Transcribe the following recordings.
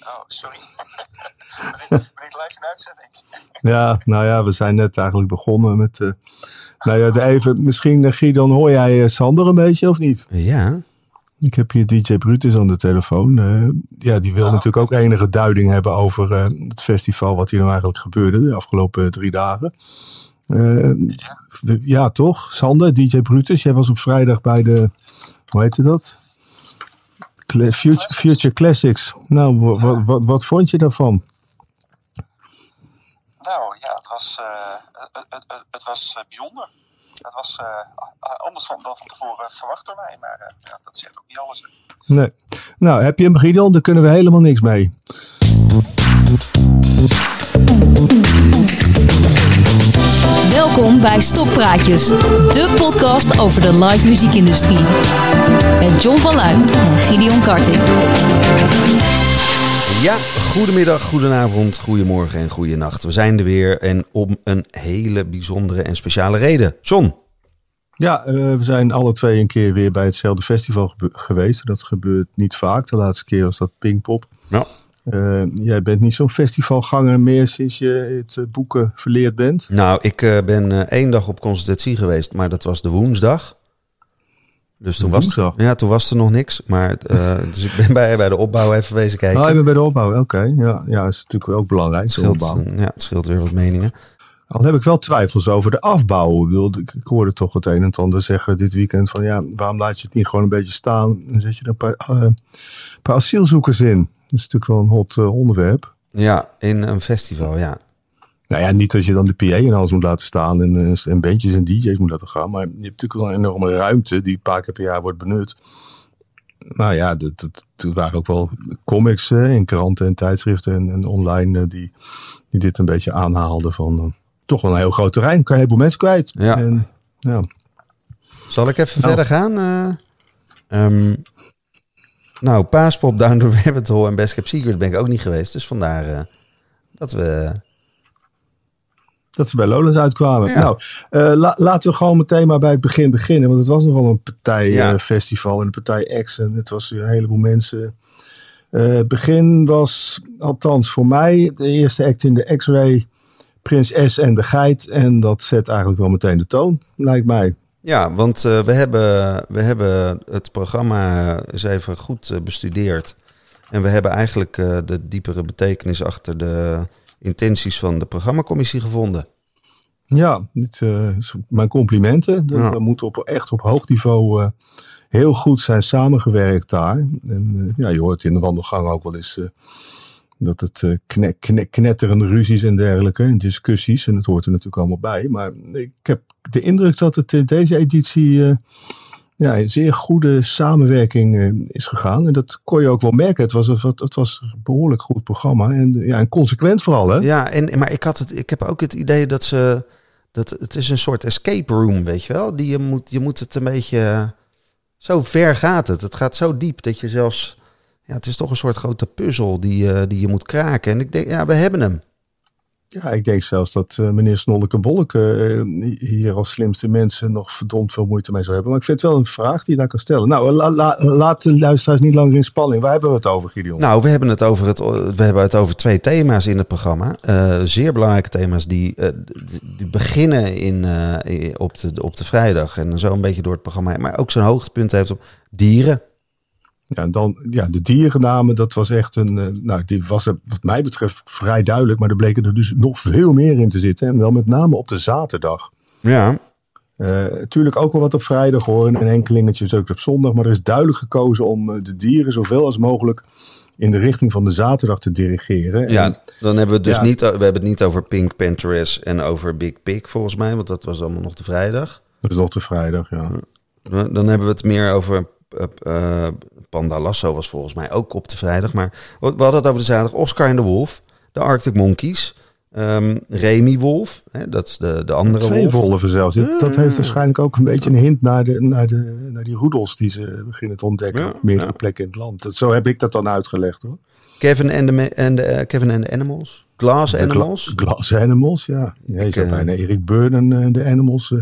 Oh, sorry. ben, ik, ben ik live in uitzending? Ja, nou ja, we zijn net eigenlijk begonnen met... eh, nou ja, de even, misschien uh, Gideon, hoor jij eh, Sander een beetje of niet? Ja. Ik heb hier DJ Brutus aan de telefoon. Eh, ja, die wil natuurlijk ook enige duiding hebben over eh, het festival, wat hier nou eigenlijk gebeurde de afgelopen drie dagen. Eh, ja, toch? Sander, DJ Brutus, jij was op vrijdag bij de, hoe heette dat? Future, Future Classics. Nou, wa- wa- wat, wat vond je daarvan? Nou ja, het was, eh, het, het, het, was eh, bijzonder. Het was eh, a- anders dan, van tevoren verwacht door mij, maar eh, ja, dat zegt ook niet alles. hè. Nee. Nou, heb je hem, Gideon? Daar kunnen we helemaal niks mee. Welkom bij Stoppraatjes, de podcast over de live muziekindustrie. John van Luijn en Gideon Karting. Ja, goedemiddag, goedenavond, goedemorgen en goedenacht. We zijn er weer en om een hele bijzondere en speciale reden. John, Ja, eh, we zijn alle twee een keer weer bij hetzelfde festival gebe- geweest. Dat gebeurt niet vaak. De laatste keer was dat Pinkpop. Ja. Eh, jij bent niet zo'n festivalganger meer sinds je het eh, boeken verleerd bent. nou, ik eh, ben één dag op consultatie geweest, maar dat was de woensdag. Dus toen was, ja, toen was er nog niks. Maar, eh, dus ik ben bij, bij de opbouw even wezen kijken. Je bent bij de opbouw. Oké, ja, ja, is natuurlijk ook belangrijk. het, scheelt, opbouw. ja, het scheelt weer wat meningen. Al heb ik wel twijfels over de afbouw. Ik, ik, hoorde toch het een en het ander zeggen dit weekend van ja, waarom laat je het niet gewoon een beetje staan en zet je er een paar, eh, een paar asielzoekers in. Dat is natuurlijk wel een hot eh, onderwerp. Ja, in een festival, ja. Nou ja, niet dat je dan de PA en alles moet laten staan en, eh, en bandjes en DJ's moet laten gaan. Maar je hebt natuurlijk wel een enorme ruimte die een paar keer per jaar wordt benut. Nou ja, er waren ook wel comics eh, in kranten en tijdschriften en, en online eh, die, die dit een beetje aanhaalden van eh, toch wel een heel groot terrein. Kan je een heleboel mensen kwijt. Ja. En, ja. Zal ik even Nou. verder gaan? Eh, ehm, nou, Paaspop, Down the Rabbit Hole en Best Kept Secret ben ik ook niet geweest. Dus vandaar dat we... Dat ze bij Lowlands uitkwamen. Ja. Nou, eh, la- laten we gewoon meteen maar bij het begin beginnen. Want het was nogal een Ja. partijfestival en een partij X. En het was een heleboel mensen. Eh, het begin was, althans voor mij, de eerste act in de X-Ray. Prins S en de Geit. En dat zet eigenlijk wel meteen de toon, lijkt mij. Ja, want eh, we, hebben, we hebben het programma eens even goed eh, bestudeerd. En we hebben eigenlijk eh, de diepere betekenis achter de intenties van de programmacommissie gevonden. Ja, dit, eh, mijn complimenten. Er Ja. moet op, echt op hoog niveau eh, heel goed zijn samengewerkt daar. En eh, ja, je hoort in de wandelgang ook wel eens dat het eh, kne, kne- knetterende ruzies en dergelijke, en discussies, en dat hoort er natuurlijk allemaal bij. Maar ik heb de indruk dat het in deze editie ja, een zeer goede samenwerking eh, is gegaan. En dat kon je ook wel merken. Het was, een- het was een behoorlijk goed programma. En, ja, en consequent vooral, hè? Ja, en, maar ik, had het, ik heb ook het idee dat ze... Dat het is een soort escape room, weet je wel? Die je, moet, je moet het een beetje... Zo ver gaat het. Het gaat zo diep dat je zelfs... Ja, het is toch een soort grote puzzel die, die je moet kraken. En ik denk, ja, we hebben hem. Ja, ik denk zelfs dat eh, meneer Snolleke Bolleke eh, hier als slimste mensen nog verdomd veel moeite mee zou hebben. Maar ik vind het wel een vraag die je daar kan stellen. Nou, la- la- laat de luisteraars niet langer in spanning. Waar hebben we het over, Gideon? Nou, we hebben het over, het, we hebben het over twee thema's in het programma. Eh, zeer belangrijke thema's die, eh, die beginnen in, eh, op, de, op de vrijdag en zo een beetje door het programma. Maar ook zijn hoogtepunt heeft op dieren. Ja, en dan, ja, de dierennamen, dat was echt een, eh, nou, die was er wat mij betreft vrij duidelijk. Maar er bleken er dus nog veel meer in te zitten. En wel met name op de zaterdag. Ja, Eh natuurlijk ook wel wat op vrijdag hoor. En een enkelingetje ook op zondag. Maar er is duidelijk gekozen om eh, de dieren zoveel als mogelijk in de richting van de zaterdag te dirigeren. En- ja dan hebben we het dus Ja. niet, we hebben het niet over Pink Panthers en over Big Pig volgens mij, want dat was allemaal nog de vrijdag. Dat is nog de vrijdag, ja. Dan dan hebben we het meer over Panda Lasso was volgens mij ook op de vrijdag. Maar we hadden het over de zaterdag. Oscar en de Wolf, de Arctic Monkeys, ehm Remy Wolf, hè, dat is de, de andere Twee wolf. wolven zelfs. Dat- Dat heeft waarschijnlijk ook een beetje een hint naar, de, naar, de, naar die roedels die ze beginnen te ontdekken Ja, op meerdere ja. plekken in het land. Dat, zo heb ik dat dan uitgelegd hoor. Kevin en de, en de, eh, Kevin and the Animals, Glass De gla- Animals. Glass Animals, ja. je Ik, zou eh, bijna Erik Burden en de Animals eh,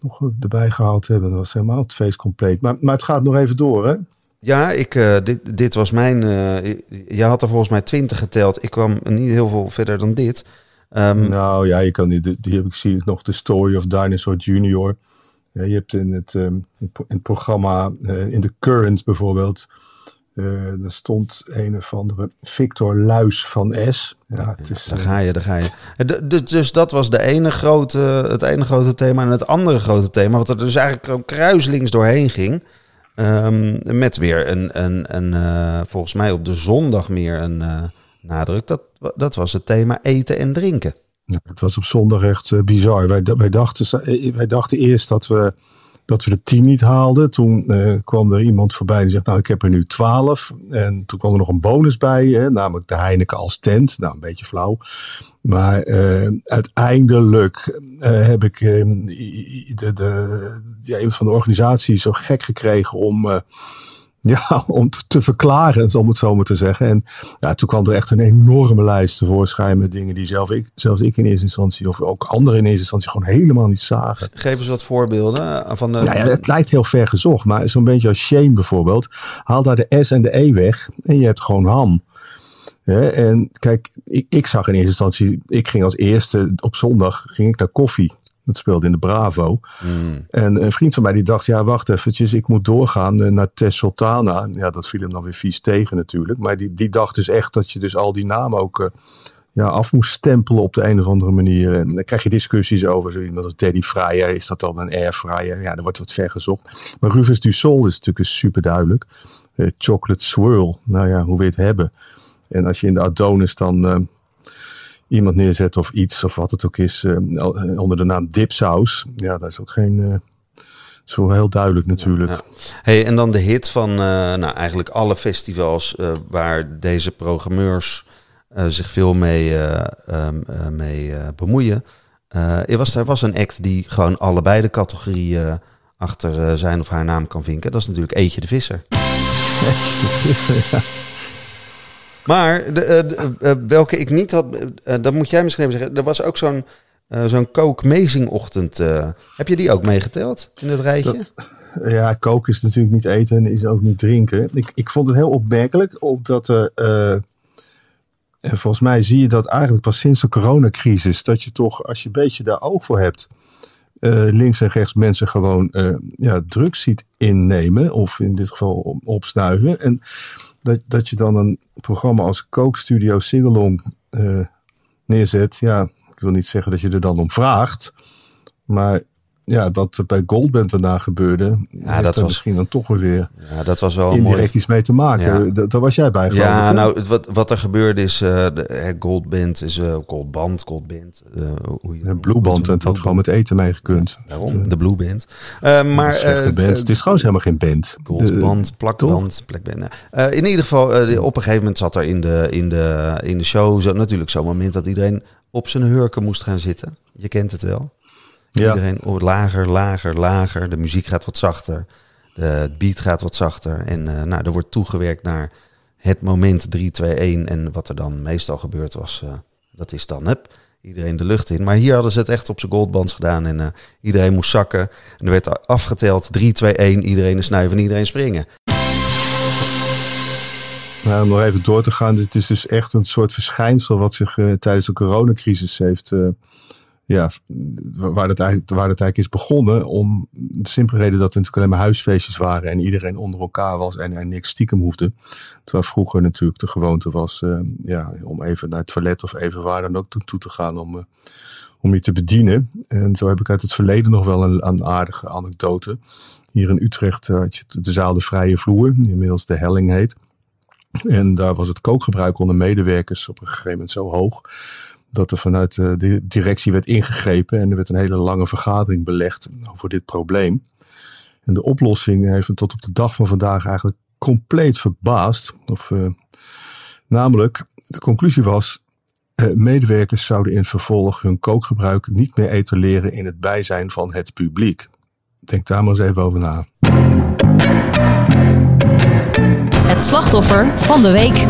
nog erbij gehaald hebben. Dat was helemaal het feest compleet. Maar, maar het gaat nog even door hè. Ja, ik, eh, dit, dit was mijn. eh, je had er volgens mij twintig geteld. Ik kwam niet heel veel verder dan dit. Ehm, Nou ja, je kan die, die heb ik zie nog, The Story of Dinosaur Junior. Ja, je hebt in het, ehm, in het programma, eh, in The Current bijvoorbeeld, er stond een of andere Victor Luis van S. Ja, het is, Daar ga je, daar ga je. Dus dat was de ene grote, het ene grote thema. En het andere grote thema, wat er dus eigenlijk kruislinks doorheen ging. Ehm, met weer een, een, een eh, volgens mij op de zondag meer een eh, nadruk. Dat, dat was het thema eten en drinken. Het was op zondag echt eh, bizar. Wij, wij, dachten, wij dachten eerst dat we, dat we de tien niet haalden. Toen eh, kwam er iemand voorbij die zegt, nou ik heb er nu twaalf. En toen kwam er nog een bonus bij, hè, namelijk de Heineken als tent. Nou, een beetje flauw. Maar eh, uiteindelijk eh, heb ik eh, i- de, de, ja, een van de organisaties zo gek gekregen om... ja, om te, verklaren, om het zo maar te zeggen. En ja, toen kwam er echt een enorme lijst tevoorschijn met dingen die zelf ik, zelfs ik in eerste instantie, of ook anderen in eerste instantie, gewoon helemaal niet zagen. Geef eens wat voorbeelden eh, van de. Nou ja, het lijkt heel ver gezocht, maar zo'n beetje als Shane bijvoorbeeld, haal daar de S en de E weg en je hebt gewoon ham. En kijk, ik, ik zag in eerste instantie, ik ging als eerste op zondag ging ik naar koffie. Dat speelde in de Bravo. Hmm. En een vriend van mij die dacht, ja wacht eventjes, ik moet doorgaan eh, naar Tess Sultana. Ja, dat viel hem dan weer vies tegen natuurlijk. Maar die, die dacht dus echt dat je dus al die namen ook eh, ja, af moest stempelen op de een of andere manier. En dan krijg je discussies over zo iemand als Teddy Fryer. Is dat dan een airfryer? Ja, er wordt wat ver gezocht. Maar Rufus du Sol is natuurlijk super duidelijk. Eh, chocolate swirl, nou ja, hoe wil je het hebben? En als je in de Adonis dan iemand neerzet of iets of wat het ook is eh, al- onder de naam dipsaus. Ja, dat is ook geen... eh, zo heel duidelijk natuurlijk. Ja. Hey, en dan de hit van eh, nou, eigenlijk alle festivals eh, waar deze programmeurs eh, zich veel mee, eh, ehm, eh, mee eh, bemoeien. Eh, er, was, er was een act die gewoon allebei de categorieën eh, achter eh, zijn of haar naam kan vinken. Dat is natuurlijk Eetje de Visser. ja. Maar de, eh, de, eh, welke ik niet had, eh, dat moet jij misschien even zeggen. Er was ook zo'n eh zo'n kookmezingochtend. eh heb je die ook meegeteld in het rijtje? Ja, koken is natuurlijk niet eten en is ook niet drinken. Ik, ik vond het heel opmerkelijk, omdat er, eh, en volgens mij zie je dat eigenlijk pas sinds de coronacrisis, dat je toch, als je een beetje daar oog voor hebt, eh, links en rechts mensen gewoon eh, ja, drugs ziet innemen, of in dit geval op- opsnuiven. En dat, dat je dan een programma als Kookstudio Singalong eh neerzet. Ja, ik wil niet zeggen dat je er dan om vraagt, maar ja, er bij Goldband daarna gebeurde, ja, dat dat was- misschien dan toch weer Ja, dat was wel indirect mooi... iets mee te maken. Ja. Daar was jij bij, geloof. Ja, nou, wat, wat er gebeurde is, eh de eh, Goldband is uh, Goldband, Goldband. eh, hoe je- Ja, Blueband, en het had gewoon met eten mee gekund. Daarom, de Blue Band. Eh, maar band. het is trouwens helemaal geen band. Goldband, plakband, plakband. Eh, in ieder geval, op een gegeven moment zat er in de, in de, in de show zo, natuurlijk zo'n moment dat iedereen op zijn hurken moest gaan zitten. Je kent het wel. Ja. Iedereen oh, lager, lager, lager. De muziek gaat wat zachter. De het beat gaat wat zachter. En eh, nou, er wordt toegewerkt naar het moment 3, 2, 1. En wat er dan meestal gebeurd was, eh, dat is dan hup, iedereen de lucht in. Maar hier hadden ze het echt op zijn goldbands gedaan. En eh, iedereen moest zakken. En er werd afgeteld 3, 2, 1. Iedereen een snuiven en iedereen springen. Nou, om nog even door te gaan. Dit is dus echt een soort verschijnsel wat zich tijdens de coronacrisis heeft... ja, waar het, eigenlijk, waar het eigenlijk is begonnen. Om de simpele reden dat er natuurlijk alleen maar huisfeestjes waren. En iedereen onder elkaar was en er niks stiekem hoefde. Terwijl vroeger natuurlijk de gewoonte was eh, ja, om even naar het toilet of even waar dan ook toe te gaan. Om, eh, om je te bedienen. En zo heb ik uit het verleden nog wel een, een aardige anekdote. Hier in Utrecht eh, had je de zaal De Vrije Vloer. Die inmiddels de Helling heet. En daar was het kookgebruik onder medewerkers op een gegeven moment zo hoog. Dat er vanuit eh, de directie werd ingegrepen. En er werd een hele lange vergadering belegd over dit probleem. En de oplossing heeft me tot op de dag van vandaag eigenlijk compleet verbaasd. Of, eh, namelijk, de conclusie was. eh, medewerkers zouden in vervolg hun kookgebruik niet meer etaleren in het bijzijn van het publiek. Denk daar maar eens even over na. Het slachtoffer van de week.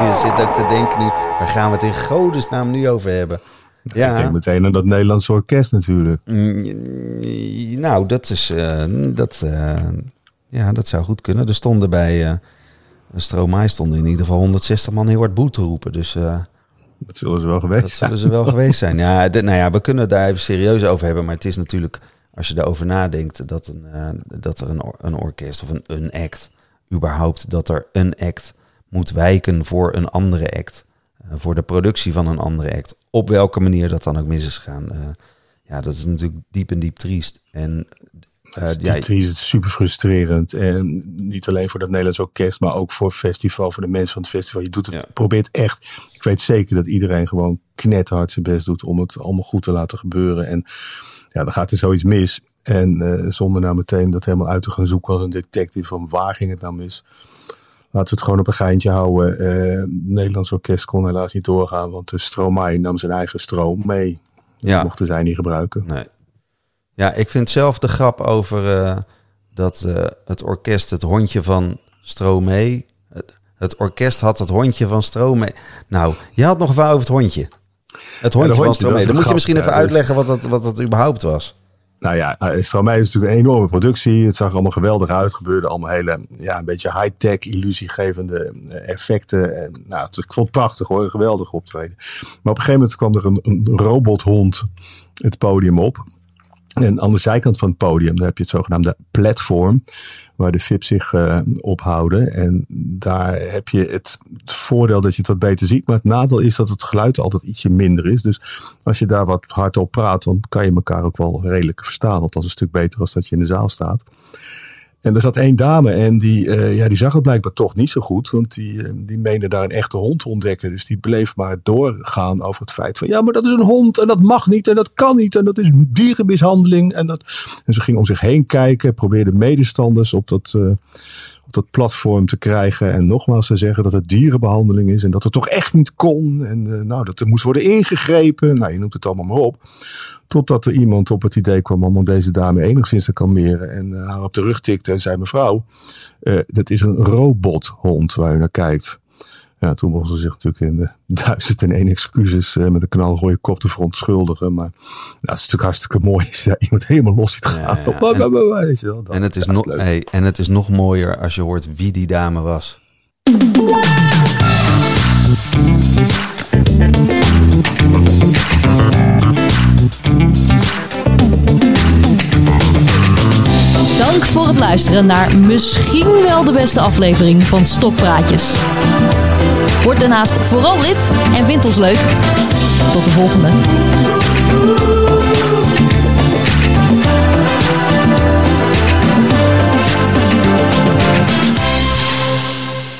Je zit ook te denken nu, waar gaan we het in godesnaam nu over hebben? Ja. Ik denk meteen aan dat Nederlandse orkest natuurlijk. Mm, Nou, dat is. eh, dat, eh, ja, dat zou goed kunnen. Er stonden bij. eh Stromae stonden in ieder geval 160 man heel hard boe te roepen. Dus Dat zullen ze wel geweest dat zijn. zullen ze wel geweest zijn. Ja, dit- nou ja, we kunnen het daar even serieus over hebben. Maar het is natuurlijk, als je daarover nadenkt, dat, een, dat er een, or- een orkest of een, een act, überhaupt, dat er een act moet wijken voor een andere act. eh, voor de productie van een andere act. Op welke manier dat dan ook mis is gegaan. eh, ja, dat is natuurlijk diep en diep triest. En eh, Het ja, is- is het super frustrerend. En niet alleen voor dat Nederlands orkest, maar ook voor het festival, voor de mensen van het festival. Je doet het, Ja. probeert echt. Ik weet zeker dat iedereen gewoon knetterhard zijn best doet om het allemaal goed te laten gebeuren. En ja, dan gaat er zoiets mis. En eh, zonder nou meteen dat helemaal uit te gaan zoeken als een detective van waar ging het nou mis. Laten we het gewoon op een geintje houden. Eh, het Nederlands orkest kon helaas niet doorgaan, want de Stromae nam zijn eigen stroom mee. ja. Mochten zij niet gebruiken. Nee. Ja, ik vind zelf de grap over eh, dat eh, het orkest het hondje van Stromae... Het, het orkest had het hondje van Stromae... Nou, je had nog wel over het hondje. Het hondje, hondje, van dat Stromae. Dan moet je misschien ja, even dus- uitleggen wat dat, wat dat überhaupt was. Nou ja, eh, Stromae is natuurlijk een enorme productie. Het zag allemaal geweldig uit. Gebeurde allemaal hele, ja, een beetje high-tech, illusiegevende eh, effecten. En, nou, het, ik vond het prachtig hoor, een geweldig optreden. Maar op een gegeven moment kwam er een, een robothond het podium op. En aan de zijkant van het podium, daar heb je het zogenaamde platform, waar de VIP zich eh, ophouden. En daar heb je het, het voordeel dat je het wat beter ziet, maar het nadeel is dat het geluid altijd ietsje minder is. Dus als je daar wat hard op praat, dan kan je elkaar ook wel redelijk verstaan. Althans een stuk beter als dat je in de zaal staat. En er zat één dame en die, eh, ja, die zag het blijkbaar toch niet zo goed. Want die, eh, die meende daar een echte hond te ontdekken. Dus die bleef maar doorgaan over het feit van... ja, maar dat is een hond en dat mag niet en dat kan niet... en dat is dierenmishandeling. En, dat... en ze ging om zich heen kijken, probeerde medestanders op dat, eh, dat platform te krijgen. En nogmaals te zeggen dat het dierenbehandeling is... en dat het toch echt niet kon. En eh, nou, dat er moest worden ingegrepen. Nou, je noemt het allemaal maar op. Totdat er iemand op het idee kwam om deze dame enigszins te kalmeren. En eh, haar op de rug tikte en zei: Mevrouw, eh, dat is een robothond waar u naar kijkt. Ja, toen mochten ze zich natuurlijk in de duizend en één excuses eh, met een knalrooie kop te verontschuldigen. Maar nou, het is natuurlijk hartstikke mooi als je daar iemand helemaal los ziet gaan. Ja, ja. Weet je wel, En het, is nog, hey, en het is nog mooier als je hoort wie die dame was. Dank voor het luisteren naar misschien wel de beste aflevering van Stokpraatjes. Word daarnaast vooral lid en vind ons leuk. Tot de volgende.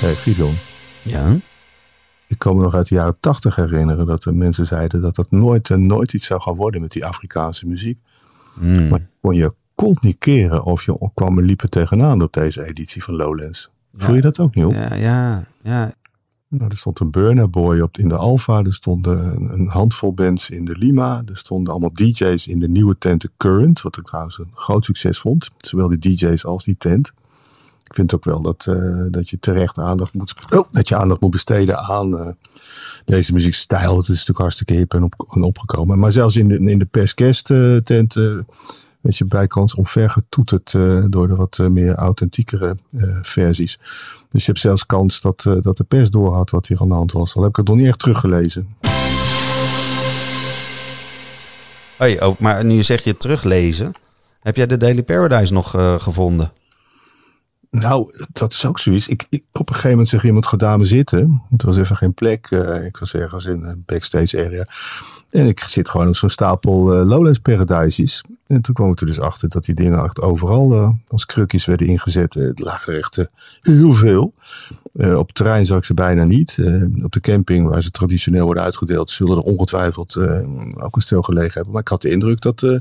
Hey, Gideon, Ja? ik kan me nog uit de jaren tachtig herinneren dat er mensen zeiden dat dat nooit en nooit iets zou gaan worden met die Afrikaanse muziek. Hmm. Maar kon je kont niet keren of je kwam er liepen tegenaan op deze editie van Lowlands. Voel je dat ook niet op? Ja, ja, ja. Nou, er stond een Burner Boy op in de Alfa. Er stonden een, handvol bands in de Lima. Er stonden allemaal DJ's in de nieuwe tent Current. Wat ik trouwens een groot succes vond. Zowel die DJ's als die tent. Ik vind ook wel dat, eh, dat je terecht aandacht moet, oh, dat je aandacht moet besteden aan eh, deze muziekstijl. Het is natuurlijk hartstikke hip en, op, en opgekomen. Maar zelfs in de, in de perskerst eh, tent weet je bijkans omvergetoeterd eh door de wat eh, meer authentiekere eh, versies. Dus je hebt zelfs kans dat, dat de pers doorhad wat hier aan de hand was. Al heb ik het nog niet echt teruggelezen. Hey, oh, maar nu zeg je teruglezen. Heb jij de Daily Paradise nog gevonden? Nou, dat is ook zoiets. Ik, ik, op een gegeven moment zeg iemand, ga maar zitten. Het was even geen plek. eh, ik was ergens in een backstage area. En ik zit gewoon op zo'n stapel eh, Lowlands Paradises. En toen kwam ik er dus achter dat die dingen echt overal eh, als krukjes werden ingezet. Het lagen er echt heel veel. Op het terrein zag ik ze bijna niet. Op de camping waar ze traditioneel worden uitgedeeld, zullen er ongetwijfeld ook een stel gelegen hebben. Maar ik had de indruk dat,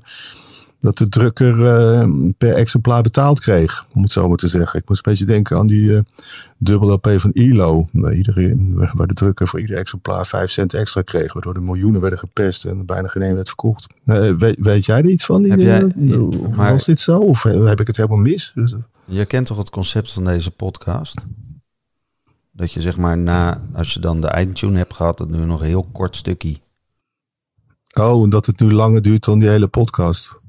dat de drukker eh, per exemplaar betaald kreeg. Om het zo maar te zeggen. Ik moest een beetje denken aan die eh dubbele LP van ILO. Waar, iedere, waar de drukker voor ieder exemplaar 5 cent extra kreeg. Waardoor de miljoenen werden gepest en er bijna geen één werd verkocht. Eh, weet, weet jij er iets van? Die, Heb jij- maar- was dit zo? Of heb ik het helemaal mis? Dus, Je kent toch het concept van deze podcast? Dat je zeg maar na, als je dan de eindtune hebt gehad, dat nu nog een heel kort stukje. Oh, en dat het nu langer duurt dan die hele podcast.